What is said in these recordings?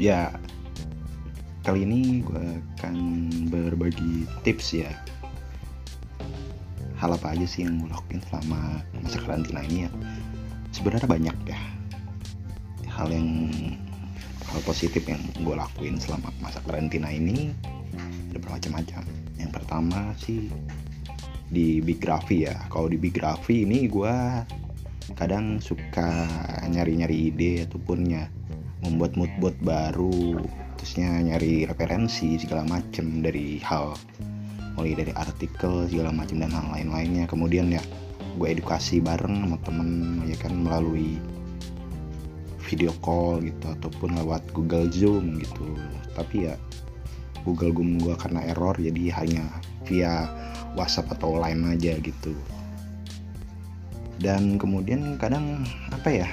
ya kali ini gue akan berbagi tips ya. Hal apa aja sih yang gue lakuin selama masa karantina ini ya? Sebenarnya banyak ya. Hal yang hal positif yang gue lakuin selama masa karantina ini ada bermacam-macam yang pertama sih di bigrafi ya. Kalau di bigrafi ini gue kadang suka nyari-nyari ide ataupun ya membuat moodboard baru terusnya nyari referensi segala macem dari hal mulai dari artikel segala macam dan hal lain-lainnya. Kemudian ya gue edukasi bareng sama temen ya kan melalui video call gitu ataupun lewat Google Zoom gitu. Tapi ya Google Zoom gue karena error jadi hanya via WhatsApp atau Line aja gitu. Dan kemudian kadang apa ya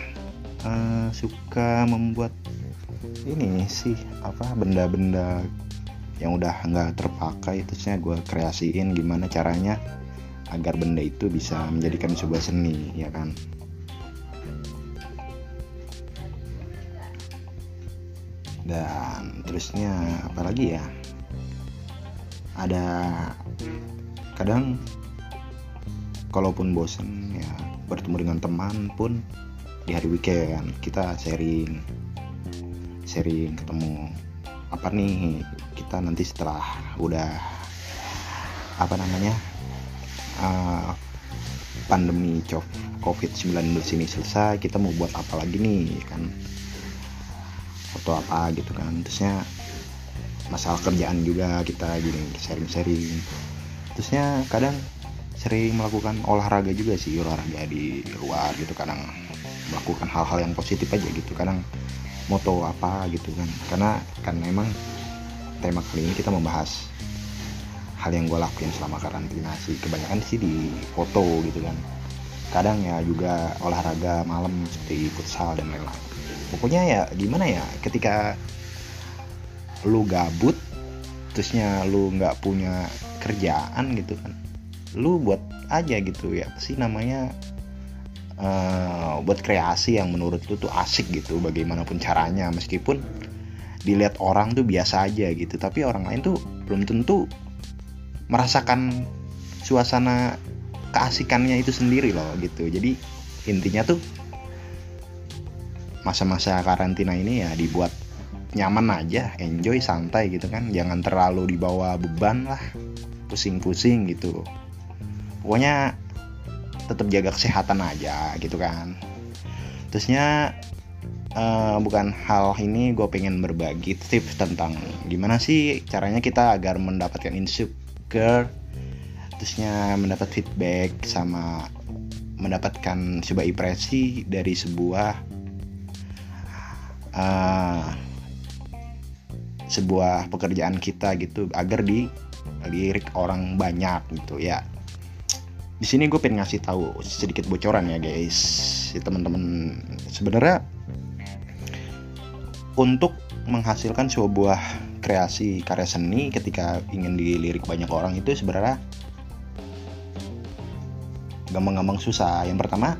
suka membuat ini sih apa benda-benda yang udah nggak terpakai. Terusnya gue kreasiin gimana caranya agar benda itu bisa menjadikan sebuah seni ya kan? Dan terusnya apalagi ya? Ada kadang kalaupun bosen ya bertemu dengan teman pun di hari weekend. Kita sharing sharing ketemu apa nih kita nanti setelah udah apa namanya uh, pandemi covid-19 ini selesai kita mau buat apa lagi nih kan? Foto apa gitu kan. Terusnya masalah kerjaan juga kita gini sharing-sharing. Terusnya kadang sering melakukan olahraga juga sih olahraga di luar gitu kadang melakukan hal-hal yang positif aja gitu. Kadang moto apa gitu kan. Karena kan memang tema kali ini kita membahas hal yang gue lakuin selama karantina sih. Kebanyakan sih di foto gitu kan. Kadang ya juga olahraga malam seperti futsal dan lain-lain. Pokoknya ya gimana ya ketika lu gabut terusnya lu nggak punya kerjaan gitu kan lu buat aja gitu ya. Sih namanya uh, buat kreasi yang menurut lu tuh asik gitu bagaimanapun caranya. Meskipun dilihat orang tuh biasa aja gitu tapi orang lain tuh belum tentu merasakan suasana keasikannya itu sendiri loh gitu. Jadi intinya tuh masa-masa karantina ini ya dibuat nyaman aja enjoy santai gitu kan. Jangan terlalu dibawa beban lah pusing-pusing gitu. Pokoknya tetap jaga kesehatan aja gitu kan. Terusnya uh, bukan hal ini gue pengen berbagi tips tentang gimana sih caranya kita agar mendapatkan insecure terusnya mendapat feedback sama mendapatkan sebuah impresi dari sebuah uh, sebuah pekerjaan kita gitu agar di lirik orang banyak gitu ya di sini gue pengen ngasih tahu sedikit bocoran ya guys. Si teman-teman sebenarnya untuk menghasilkan sebuah kreasi karya seni ketika ingin dilirik banyak orang itu sebenarnya gampang-gampang susah. Yang pertama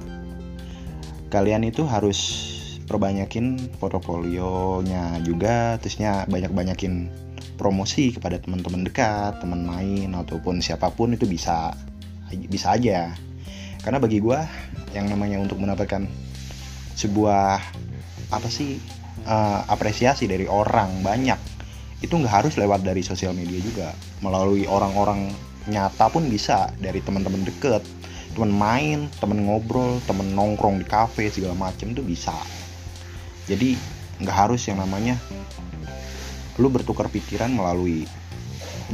kalian itu harus perbanyakin portofolionya juga terusnya banyak-banyakin promosi kepada teman-teman dekat teman main ataupun siapa pun itu bisa bisa aja. Karena bagi gue yang namanya untuk mendapatkan sebuah apa sih uh, apresiasi dari orang banyak itu nggak harus lewat dari sosial media juga. Melalui orang-orang nyata pun bisa dari teman-teman deket teman main teman ngobrol teman nongkrong di kafe segala macem tuh bisa. Jadi nggak harus yang namanya lu bertukar pikiran melalui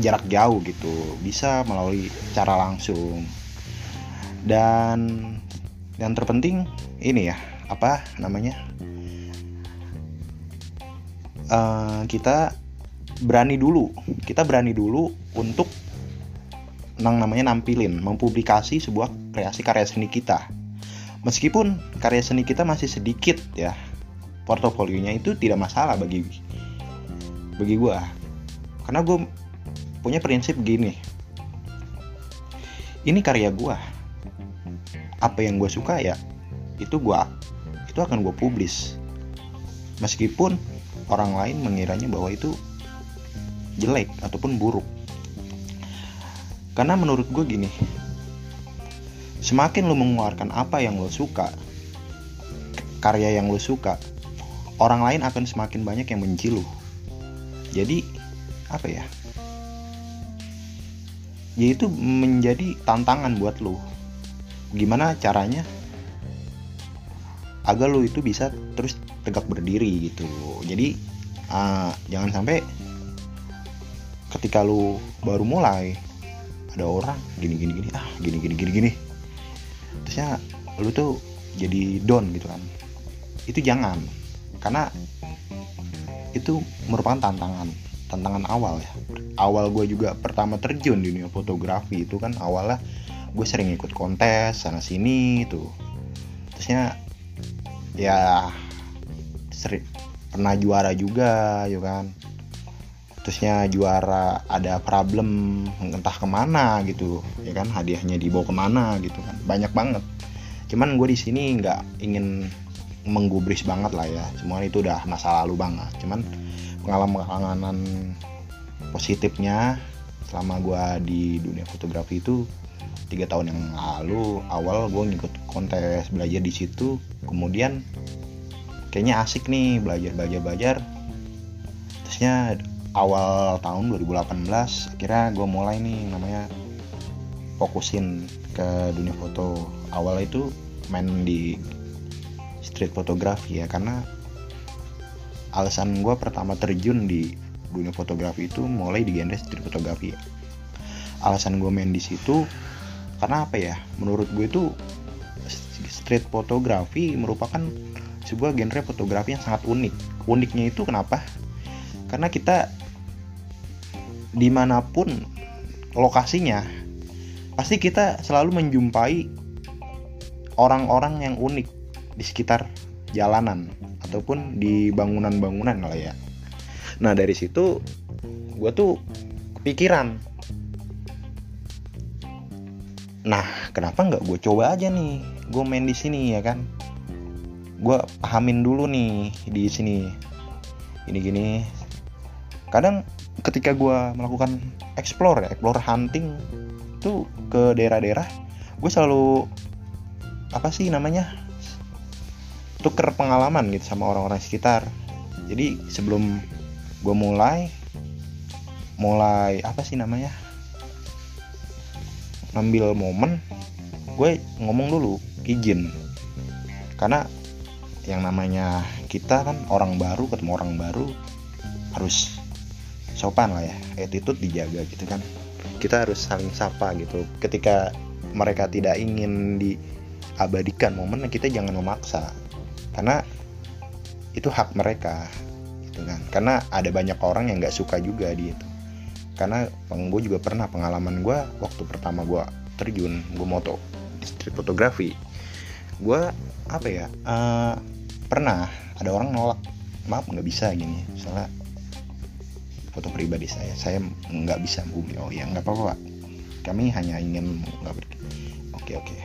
jarak jauh gitu bisa melalui cara langsung. Dan yang terpenting ini ya apa namanya? Uh, kita berani dulu kita berani dulu untuk nang namanya nampilin mempublikasi sebuah kreasi karya seni kita. Meskipun karya seni kita masih sedikit ya portofolionya itu tidak masalah bagi bagi gue karena gue punya prinsip gini. Ini karya gue apa yang gue suka ya itu gue itu akan gue publis. Meskipun orang lain mengiranya bahwa itu jelek ataupun buruk. Karena menurut gue gini semakin lo mengeluarkan apa yang lo suka karya yang lo suka orang lain akan semakin banyak yang benci lo jadi apa ya ya itu menjadi tantangan buat lo gimana caranya agar lo itu bisa terus tegak berdiri gitu. Jadi uh, jangan sampai ketika lo baru mulai ada orang gini gini gini ah gini gini gini gini. Terusnya lu tuh jadi down gitu kan. Itu jangan karena itu merupakan tantangan tantangan awal ya awal gue juga pertama terjun di dunia fotografi itu kan awalnya gue sering ikut kontes sana sini tuh terusnya ya sering pernah juara juga ya kan. Terusnya juara ada problem entah ke mana gitu ya kan hadiahnya dibawa ke mana gitu kan. Banyak banget. Cuman gue di sini nggak ingin menggubris banget lah ya. Semua itu udah masa lalu banget. Cuman pengalaman pengalaman positifnya selama gue di dunia fotografi itu tiga tahun yang lalu awal gue ngikut kontes belajar di situ. Kemudian kayaknya asik nih belajar belajar belajar. Terusnya awal tahun 2018 akhirnya gue mulai nih namanya fokusin ke dunia foto. Awal itu main di street fotografi ya karena alasan gue pertama terjun di dunia fotografi itu mulai di street fotografi. Alasan gue main di situ karena apa ya menurut gue itu street fotografi merupakan sebuah genre fotografi yang sangat unik. Uniknya itu kenapa? Karena kita di mana pun lokasinya pasti kita selalu menjumpai orang-orang yang unik di sekitar jalanan ataupun di bangunan-bangunan lah ya nah dari situ gue tuh kepikiran. Nah kenapa nggak gue coba aja nih? Gue main di sini ya kan? Gue pahamin dulu nih di sini. Gini-gini. Kadang ketika gue melakukan explore ya explore hunting tuh ke daerah-daerah gue selalu apa sih namanya tuker pengalaman gitu sama orang-orang sekitar. Jadi sebelum gue mulai mulai apa sih namanya? Ngambil momen gue ngomong dulu izin. Karena yang namanya kita kan orang baru ketemu orang baru harus sopan lah ya attitude dijaga gitu kan. Kita harus saling sapa gitu. Ketika mereka tidak ingin diabadikan momen kita jangan memaksa. Karena itu hak mereka gitu kan. Karena ada banyak orang yang nggak suka juga di itu. Karena gue juga pernah pengalaman gue waktu pertama gue terjun gue moto street fotografi gue apa ya uh, pernah ada orang nolak maaf nggak bisa gini. Misalnya foto pribadi saya saya nggak bisa bumi oh ya nggak apa-apa kami hanya ingin nggak oke oke.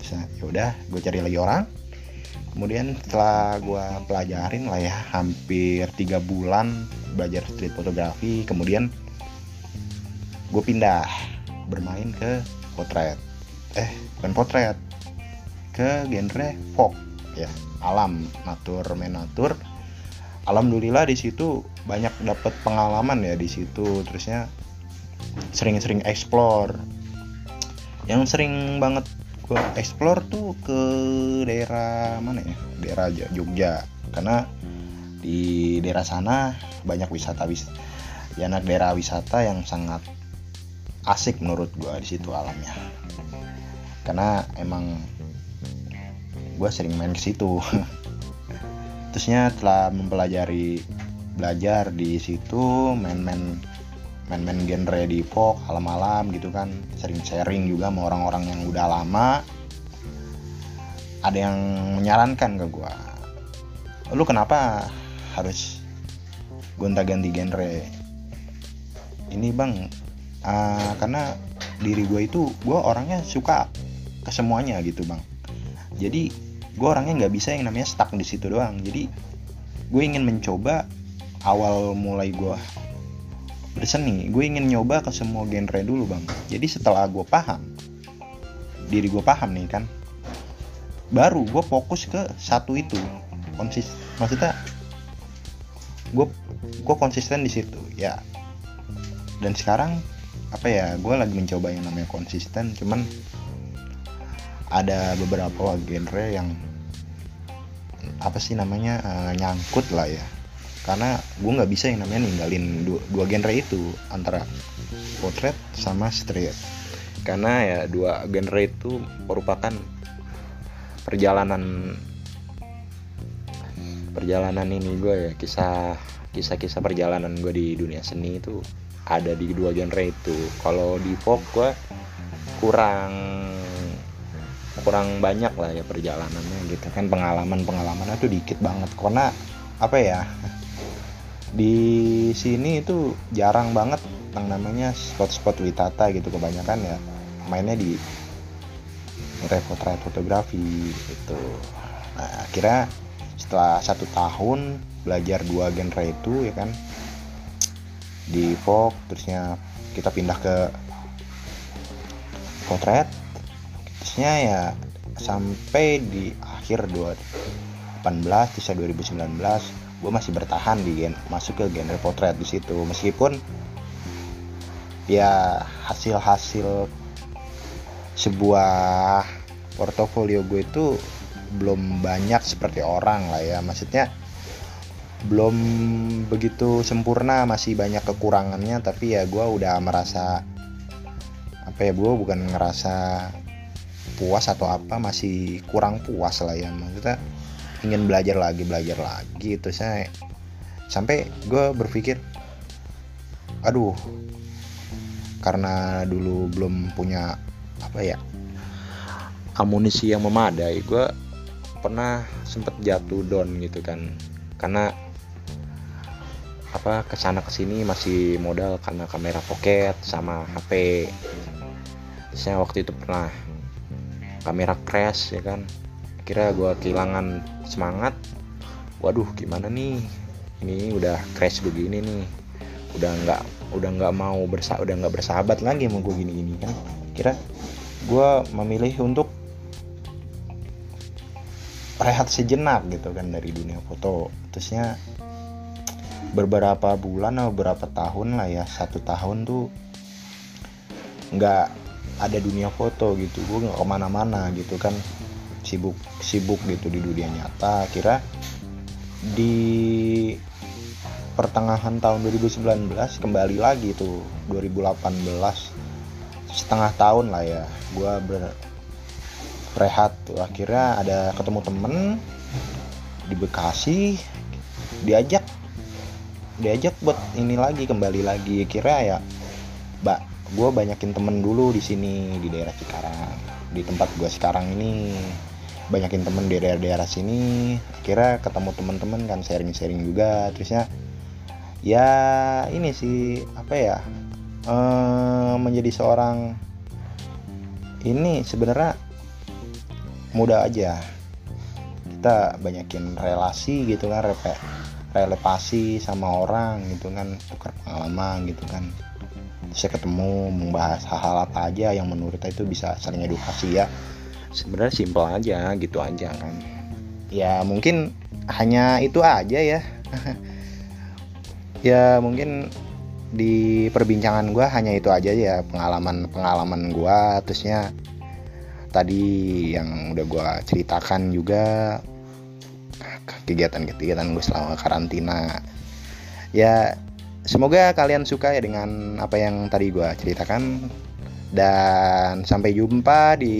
Bisa ya udah gue cari lagi orang kemudian setelah gue pelajarin lah ya hampir tiga bulan belajar street fotografi kemudian gue pindah bermain ke potret. Eh bukan potret ke genre folk ya alam natur main natur. Alhamdulillah di situ banyak dapat pengalaman ya di situ terusnya sering-sering explore. Yang sering banget gue explore tuh ke daerah mana ya? Daerah Jogja. Karena di daerah sana banyak wisata wis ya anak daerah wisata yang sangat asik menurut gue di situ alamnya. Karena emang gue sering main ke situ. Terusnya setelah mempelajari belajar di situ main-main main-main genre di folk malam-malam gitu kan. Sering sharing juga sama orang-orang yang udah lama. Ada yang menyarankan ke gue lu kenapa harus gonta-ganti genre? Ini bang uh, karena diri gue itu gue orangnya suka ke semuanya gitu bang. Jadi gue orangnya nggak bisa yang namanya stuck di situ doang. Jadi gue ingin mencoba awal mulai gue berseni. Gue ingin nyoba ke semua genre dulu bang. Jadi setelah gue paham diri gue paham nih kan. Baru gue fokus ke satu itu. Konsis maksudnya gue gue konsisten di situ ya. Dan sekarang apa ya gue lagi mencoba yang namanya konsisten cuman ada beberapa genre yang apa sih namanya uh, nyangkut lah ya karena gue nggak bisa yang namanya ninggalin dua, dua genre itu antara potret sama street karena ya dua genre itu merupakan perjalanan perjalanan ini gue ya kisah kisah-kisah perjalanan gue di dunia seni itu ada di dua genre itu. Kalau di folk gue kurang kurang banyak lah ya perjalanannya gitu kan. Pengalaman pengalamannya tuh dikit banget. Karena apa ya di sini itu jarang banget yang namanya spot-spot wisata gitu kebanyakan ya mainnya di repotret fotografi gitu. Nah akhirnya setelah satu tahun belajar dua genre itu ya kan di folk terusnya kita pindah ke potret terusnya ya sampai di akhir 2018 bisa 2019 gue masih bertahan di gen masuk ke genre potret di situ. Meskipun ya hasil-hasil sebuah portofolio gue itu belum banyak seperti orang lah ya. Maksudnya belum begitu sempurna masih banyak kekurangannya. Tapi ya gue udah merasa apa ya gue bukan ngerasa puas atau apa masih kurang puas lah ya. Maksudnya ingin belajar lagi belajar lagi itu saya sampai gue berpikir aduh karena dulu belum punya apa ya amunisi yang memadai gue pernah sempet jatuh down gitu kan. Karena apa ke sana ke sini masih modal karena kamera pocket sama HP saya waktu itu pernah kamera crash ya kan kira gue kehilangan semangat. Waduh gimana nih? Ini udah crash begini nih. Udah nggak udah nggak mau bersa udah nggak bersahabat lagi mau gue gini gini kan. Kira gue memilih untuk rehat sejenak gitu kan dari dunia foto. Terusnya beberapa bulan atau beberapa tahun lah ya satu tahun tuh nggak ada dunia foto gitu. Gue nggak ke mana-mana gitu kan sibuk sibuk gitu di dunia nyata. Kira di pertengahan tahun 2019 kembali lagi tuh 2018 setengah tahun lah ya gue berehat tuh. Akhirnya ada ketemu temen di Bekasi diajak diajak buat ini lagi kembali lagi. Kira ya mbak gue banyakin temen dulu di sini di daerah Cikarang di tempat gue sekarang ini banyakin temen di daerah-daerah sini. Kira ketemu teman-teman kan sharing-sharing juga. Terusnya ya ini sih apa ya ehm, menjadi seorang ini sebenarnya mudah aja. Kita banyakin relasi gitu kan repe relevasi sama orang gitu kan tukar pengalaman gitu kan. Saya ketemu membahas hal-hal apa aja yang menurut kita itu bisa saling edukasi ya sebenarnya simpel aja gitu aja kan. Ya mungkin hanya itu aja ya. Ya mungkin di perbincangan gue hanya itu aja ya pengalaman pengalaman gue terusnya tadi yang udah gue ceritakan juga kegiatan-kegiatan gue selama karantina. Ya semoga kalian suka ya dengan apa yang tadi gue ceritakan dan sampai jumpa di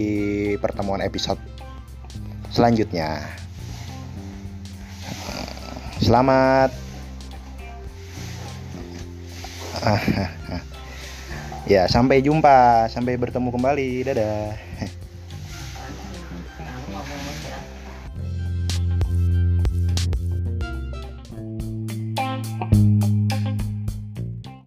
pertemuan episode selanjutnya. Selamat. ya, sampai jumpa, sampai bertemu kembali. Dadah.